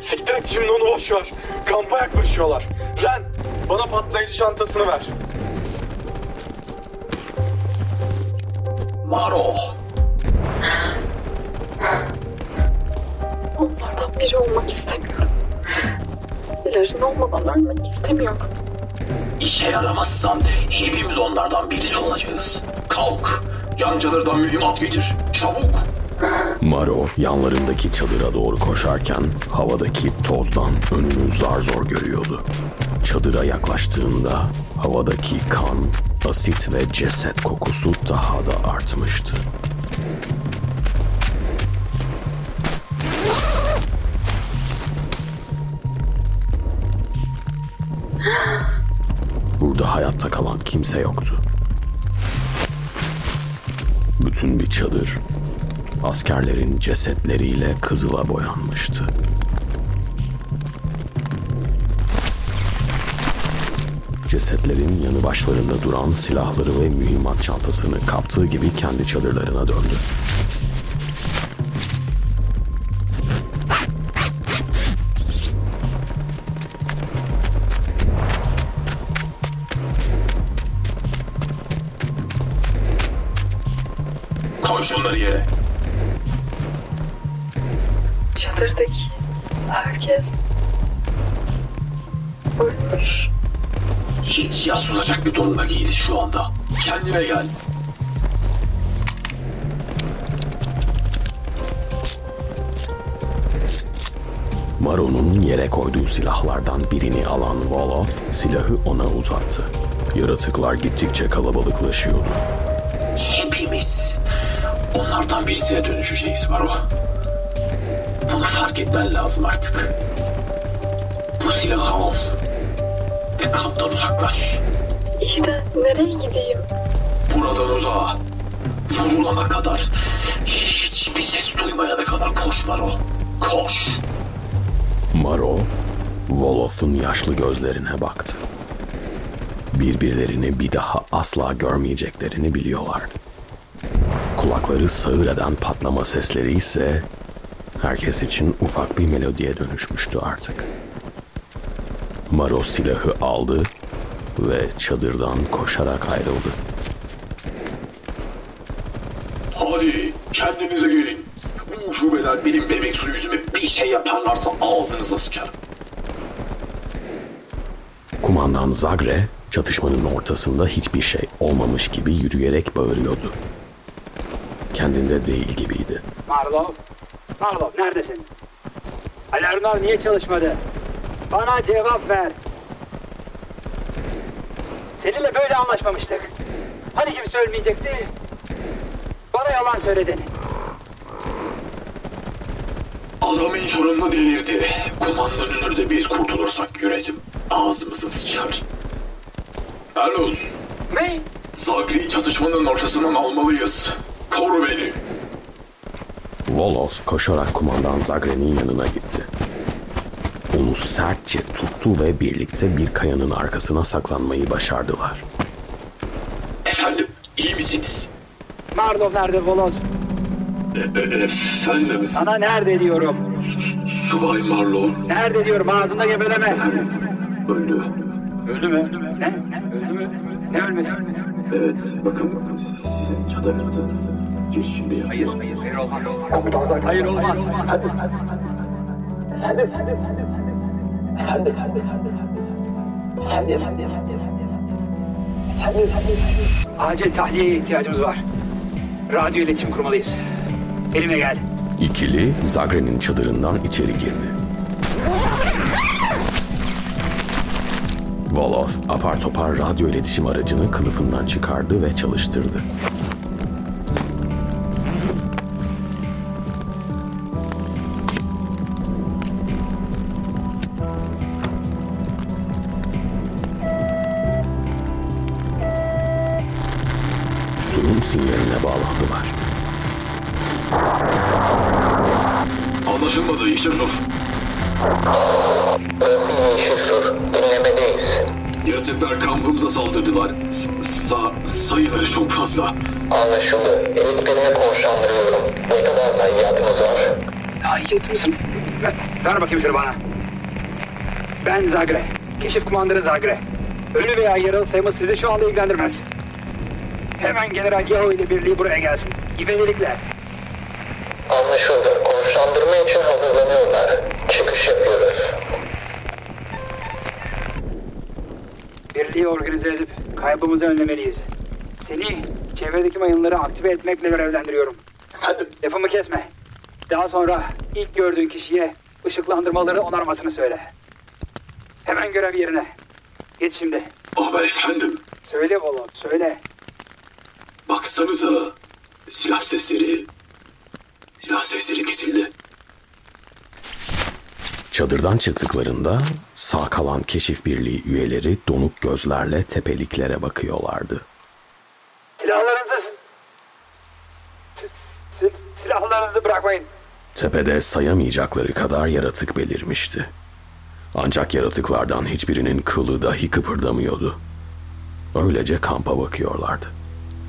Siktir et şimdi onu boş ver. Kampa yaklaşıyorlar. Ren bana patlayıcı çantasını ver. Maro. Onlardan biri olmak istemiyorum. Larin olmadan ölmek istemiyorum. İşe yaramazsan hepimiz onlardan birisi olacağız. Kalk. Yancalardan mühimmat getir. Çabuk. Maro yanlarındaki çadıra doğru koşarken havadaki tozdan önünü zar zor görüyordu. Çadıra yaklaştığında havadaki kan, asit ve ceset kokusu daha da artmıştı. Burada hayatta kalan kimse yoktu. Bütün bir çadır askerlerin cesetleriyle kızıla boyanmıştı. Cesetlerin yanı başlarında duran silahları ve mühimmat çantasını kaptığı gibi kendi çadırlarına döndü. Koy şunları yere. Çadırdaki herkes ölmüş. Hiç yaslanacak bir durumda değiliz şu anda. Kendine gel. Maro'nun yere koyduğu silahlardan birini alan Wolof silahı ona uzattı. Yaratıklar gittikçe kalabalıklaşıyordu. Hepimiz onlardan birisine dönüşeceğiz Maro. Bunu fark etmen lazım artık. Bu silahı al ve kamptan uzaklaş. İyi de nereye gideyim? Buradan uzağa. Yorulana kadar, hiçbir ses duymayana kadar koş Maro. Koş. Maro, Wolof'un yaşlı gözlerine baktı. Birbirlerini bir daha asla görmeyeceklerini biliyorlardı. Kulakları sağır eden patlama sesleri ise herkes için ufak bir melodiye dönüşmüştü artık. Maro silahı aldı ve çadırdan koşarak ayrıldı. Hadi kendinize gelin. Bu şubeler benim bebek su yüzüme bir şey yaparlarsa ağzınıza sıçarım. Kumandan Zagre çatışmanın ortasında hiçbir şey olmamış gibi yürüyerek bağırıyordu. Kendinde değil gibiydi. Marlov. Marlov neredesin? Alarmlar niye çalışmadı? Bana cevap ver. Seninle böyle anlaşmamıştık. Hani kimse ölmeyecekti? Bana yalan söyledin. Adam sonunda delirdi. Kumandanın önünde biz kurtulursak yönetim ağzımızı sıçar. Erlos, Ne? Zagri'yi çatışmanın ortasından almalıyız. Koru beni. Wolof koşarak kumandan Zagre'nin yanına gitti. Onu sertçe tuttu ve birlikte bir kayanın arkasına saklanmayı başardılar. Efendim, iyi misiniz? Marlov nerede Voloz? E- e- efendim, Sana nerede diyorum. Subay Marlo Nerede diyorum ağzında gebeleme. öldü. Öldü mü? Ne? Öldü mü? Ne ölmesi? Evet, bakın sizin çadırınızın girişinde yatıyor. Hayır, hayır olmaz. Hayır olmaz. Acil tahliyeye ihtiyacımız var. Radyo iletişim kurmalıyız. Elime gel. İkili Zagre'nin çadırından içeri girdi. Wolof apar topar radyo iletişim aracını kılıfından çıkardı ve çalıştırdı. Surun sinyaline bağlandılar. Anlaşılmadı, işe sor. Şükür, dinlemedeyiz. Yaratıklar kampımıza saldırdılar. S- sa- sayıları çok fazla. Anlaşıldı. Elit birine konuşlandırıyorum. Ne kadar zayiatımız var? Zayiatımız mı? Ver, ver bakayım şunu bana. Ben Zagre. Keşif kumandanı Zagre. Ölü veya yaralı sayımız sizi şu anda ilgilendirmez. Hemen General Yahoo ile birliği buraya gelsin. İvedilikle. Anlaşıldı. Konuşlandırma için hazırlanıyorlar. Çıkış yapıyoruz. Birliği organize edip kaybımızı önlemeliyiz. Seni çevredeki mayınları aktive etmekle görevlendiriyorum. Efendim? Lafımı kesme. Daha sonra ilk gördüğün kişiye ışıklandırmaları onarmasını söyle. Hemen görev yerine. Git şimdi. Ama efendim. Söyle Volon, söyle. Baksanıza. Silah sesleri. Silah sesleri kesildi. Çadırdan çıktıklarında sağ kalan keşif birliği üyeleri donuk gözlerle tepeliklere bakıyorlardı. Silahlarınızı... silahlarınızı bırakmayın. Tepede sayamayacakları kadar yaratık belirmişti. Ancak yaratıklardan hiçbirinin kılı dahi kıpırdamıyordu. Öylece kampa bakıyorlardı.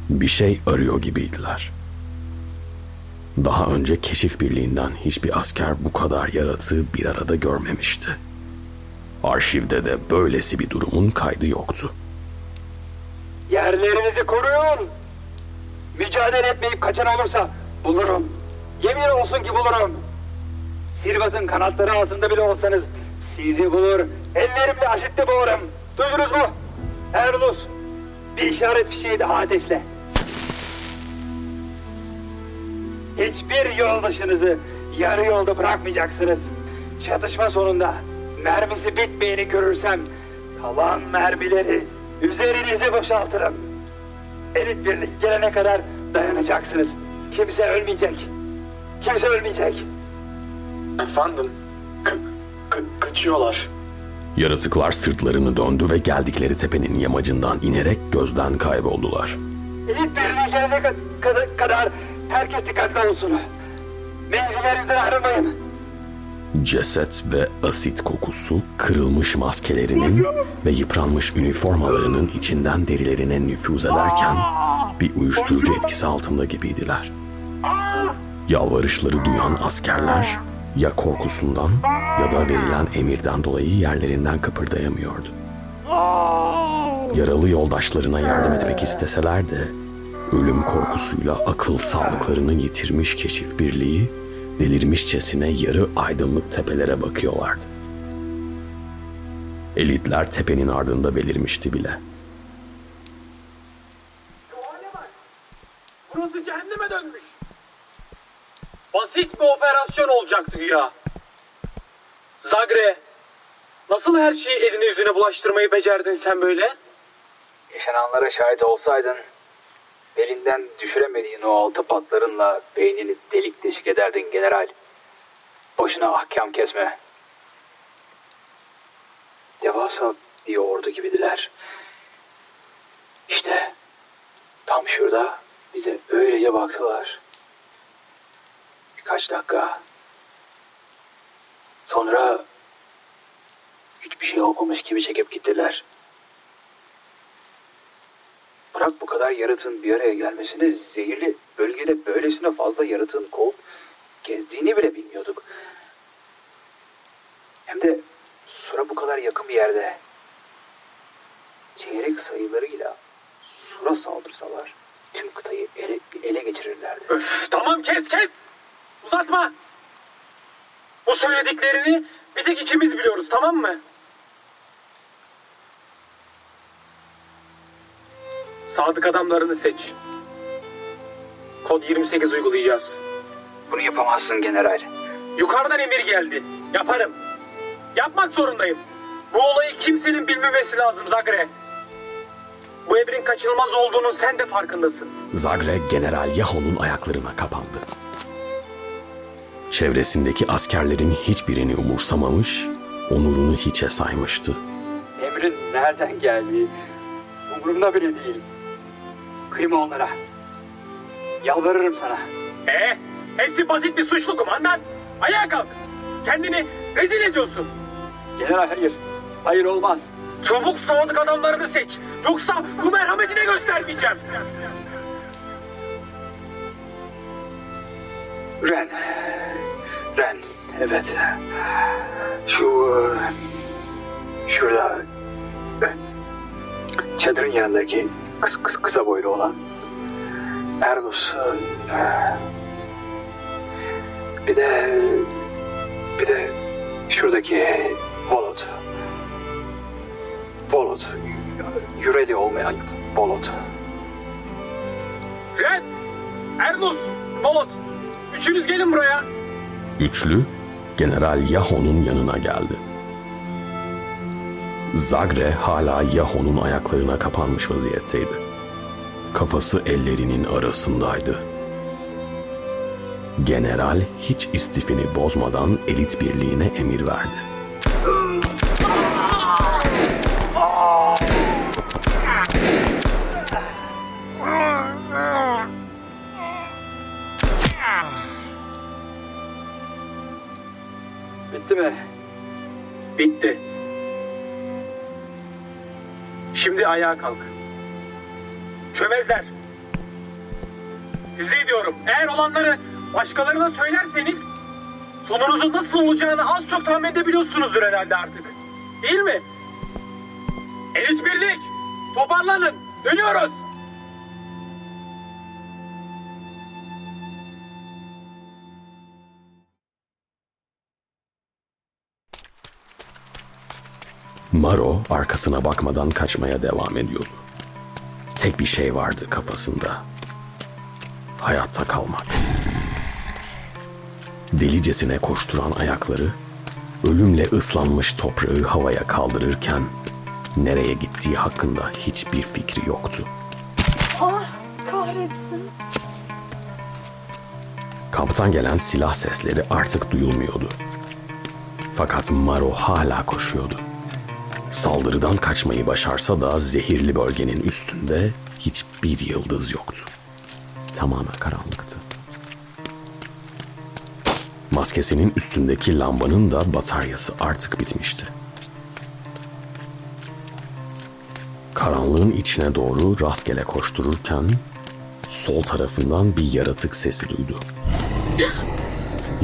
Bir şey arıyor gibiydiler. Daha önce keşif birliğinden hiçbir asker bu kadar yaratığı bir arada görmemişti. Arşivde de böylesi bir durumun kaydı yoktu. Yerlerinizi koruyun. Mücadele etmeyip kaçan olursa bulurum. Yemin olsun ki bulurum. Sirbaz'ın kanatları altında bile olsanız sizi bulur. Ellerimle aşitle boğarım. Duydunuz mu? Erlus. Bir işaret fişeği daha ateşle. Hiçbir yoldaşınızı yarı yolda bırakmayacaksınız. Çatışma sonunda mermisi bitmeyeni görürsem kalan mermileri üzerinize boşaltırım. Elit birlik gelene kadar dayanacaksınız. Kimse ölmeyecek. Kimse ölmeyecek. Efendim, ka- ka- kaçıyorlar. Yaratıklar sırtlarını döndü ve geldikleri tepenin yamacından inerek gözden kayboldular. Elit birliği gelene ka- kad- kadar herkes dikkatli olsun. Menzillerinizden ayrılmayın. Ceset ve asit kokusu kırılmış maskelerinin ve yıpranmış üniformalarının içinden derilerine nüfuz ederken bir uyuşturucu etkisi altında gibiydiler. Yalvarışları duyan askerler ya korkusundan ya da verilen emirden dolayı yerlerinden kıpırdayamıyordu. Yaralı yoldaşlarına yardım etmek isteseler de ölüm korkusuyla akıl sağlıklarını yitirmiş keşif birliği delirmişçesine yarı aydınlık tepelere bakıyorlardı. Elitler tepenin ardında belirmişti bile. Burası cehenneme dönmüş. Basit bir operasyon olacaktı güya. Zagre, nasıl her şeyi eline yüzüne bulaştırmayı becerdin sen böyle? Yaşananlara şahit olsaydın belinden düşüremediğin o altı patlarınla beynini delik deşik ederdin general. Boşuna ahkam kesme. Devasa bir ordu gibidiler. İşte tam şurada bize öylece baktılar. Birkaç dakika. Sonra hiçbir şey olmamış gibi çekip gittiler. Bırak bu kadar yaratığın bir araya gelmesini zehirli bölgede böylesine fazla yaratığın kovup gezdiğini bile bilmiyorduk. Hem de Sur'a bu kadar yakın bir yerde. Çeyrek sayılarıyla Sur'a saldırsalar tüm kıtayı ele, ele geçirirlerdi. Öf, tamam kes kes. Uzatma. Bu söylediklerini bir tek ikimiz biliyoruz tamam mı? Sadık adamlarını seç. Kod 28 uygulayacağız. Bunu yapamazsın general. Yukarıdan emir geldi. Yaparım. Yapmak zorundayım. Bu olayı kimsenin bilmemesi lazım Zagre. Bu emrin kaçınılmaz olduğunun sen de farkındasın. Zagre General Yaho'nun ayaklarına kapandı. Çevresindeki askerlerin hiçbirini umursamamış, onurunu hiçe saymıştı. Emrin nereden geldiği umurumda bile değil. Kıyma onlara. Yalvarırım sana. Ee, hepsi basit bir suçlu kumandan. Ayağa kalk. Kendini rezil ediyorsun. General hayır. Hayır olmaz. Çabuk sadık adamlarını seç. Yoksa bu merhametine göstermeyeceğim. Ren. Ren. Evet. Şu... Şurada... Çadırın yanındaki kıs, kıs, kısa boylu olan Ernus. e, Bir de... Bir de şuradaki Volot. Volot. Yüreli olmayan Volot. Red, Ernus, Bolot. Üçünüz gelin buraya. Üçlü General Yaho'nun yanına geldi. Zagre hala Yaho'nun ayaklarına kapanmış vaziyetteydi. Kafası ellerinin arasındaydı. General hiç istifini bozmadan elit birliğine emir verdi. Bitti mi? Bitti. Şimdi ayağa kalk. Çömezler. Size diyorum eğer olanları başkalarına söylerseniz sonunuzun nasıl olacağını az çok tahmin edebiliyorsunuzdur herhalde artık. Değil mi? Elit birlik toparlanın dönüyoruz. Maro arkasına bakmadan kaçmaya devam ediyordu. Tek bir şey vardı kafasında. Hayatta kalmak. Delicesine koşturan ayakları, ölümle ıslanmış toprağı havaya kaldırırken nereye gittiği hakkında hiçbir fikri yoktu. Ah kahretsin. Kamptan gelen silah sesleri artık duyulmuyordu. Fakat Maro hala koşuyordu. Saldırıdan kaçmayı başarsa da zehirli bölgenin üstünde hiçbir yıldız yoktu. Tamamen karanlıktı. Maskesinin üstündeki lambanın da bataryası artık bitmişti. Karanlığın içine doğru rastgele koştururken sol tarafından bir yaratık sesi duydu.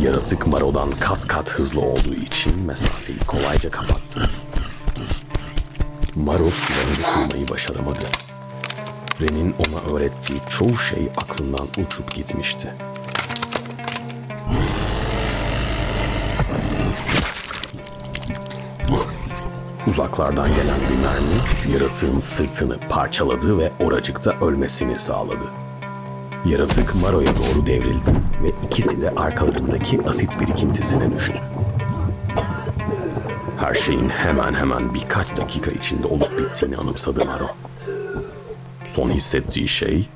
Yaratık Maro'dan kat kat hızlı olduğu için mesafeyi kolayca kapattı. Maro silahını kırmayı başaramadı. Ren'in ona öğrettiği çoğu şey aklından uçup gitmişti. Uzaklardan gelen bir mermi yaratığın sırtını parçaladı ve oracıkta ölmesini sağladı. Yaratık Maro'ya doğru devrildi ve ikisi de arkalarındaki asit birikintisine düştü. Her şeyin hemen hemen birkaç dakika içinde olup bittiğini anımsadı Maro. Son hissettiği şey,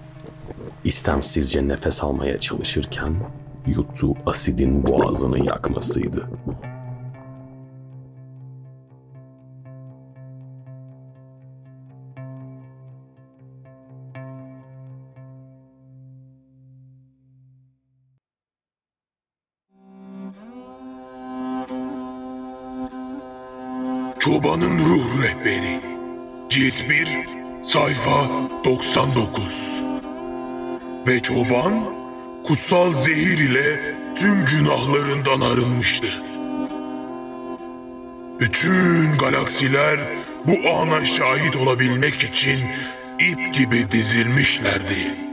istemsizce nefes almaya çalışırken yuttuğu asidin boğazını yakmasıydı. Çobanın Ruh Rehberi Cilt 1 Sayfa 99 Ve çoban kutsal zehir ile tüm günahlarından arınmıştır. Bütün galaksiler bu ana şahit olabilmek için ip gibi dizilmişlerdi.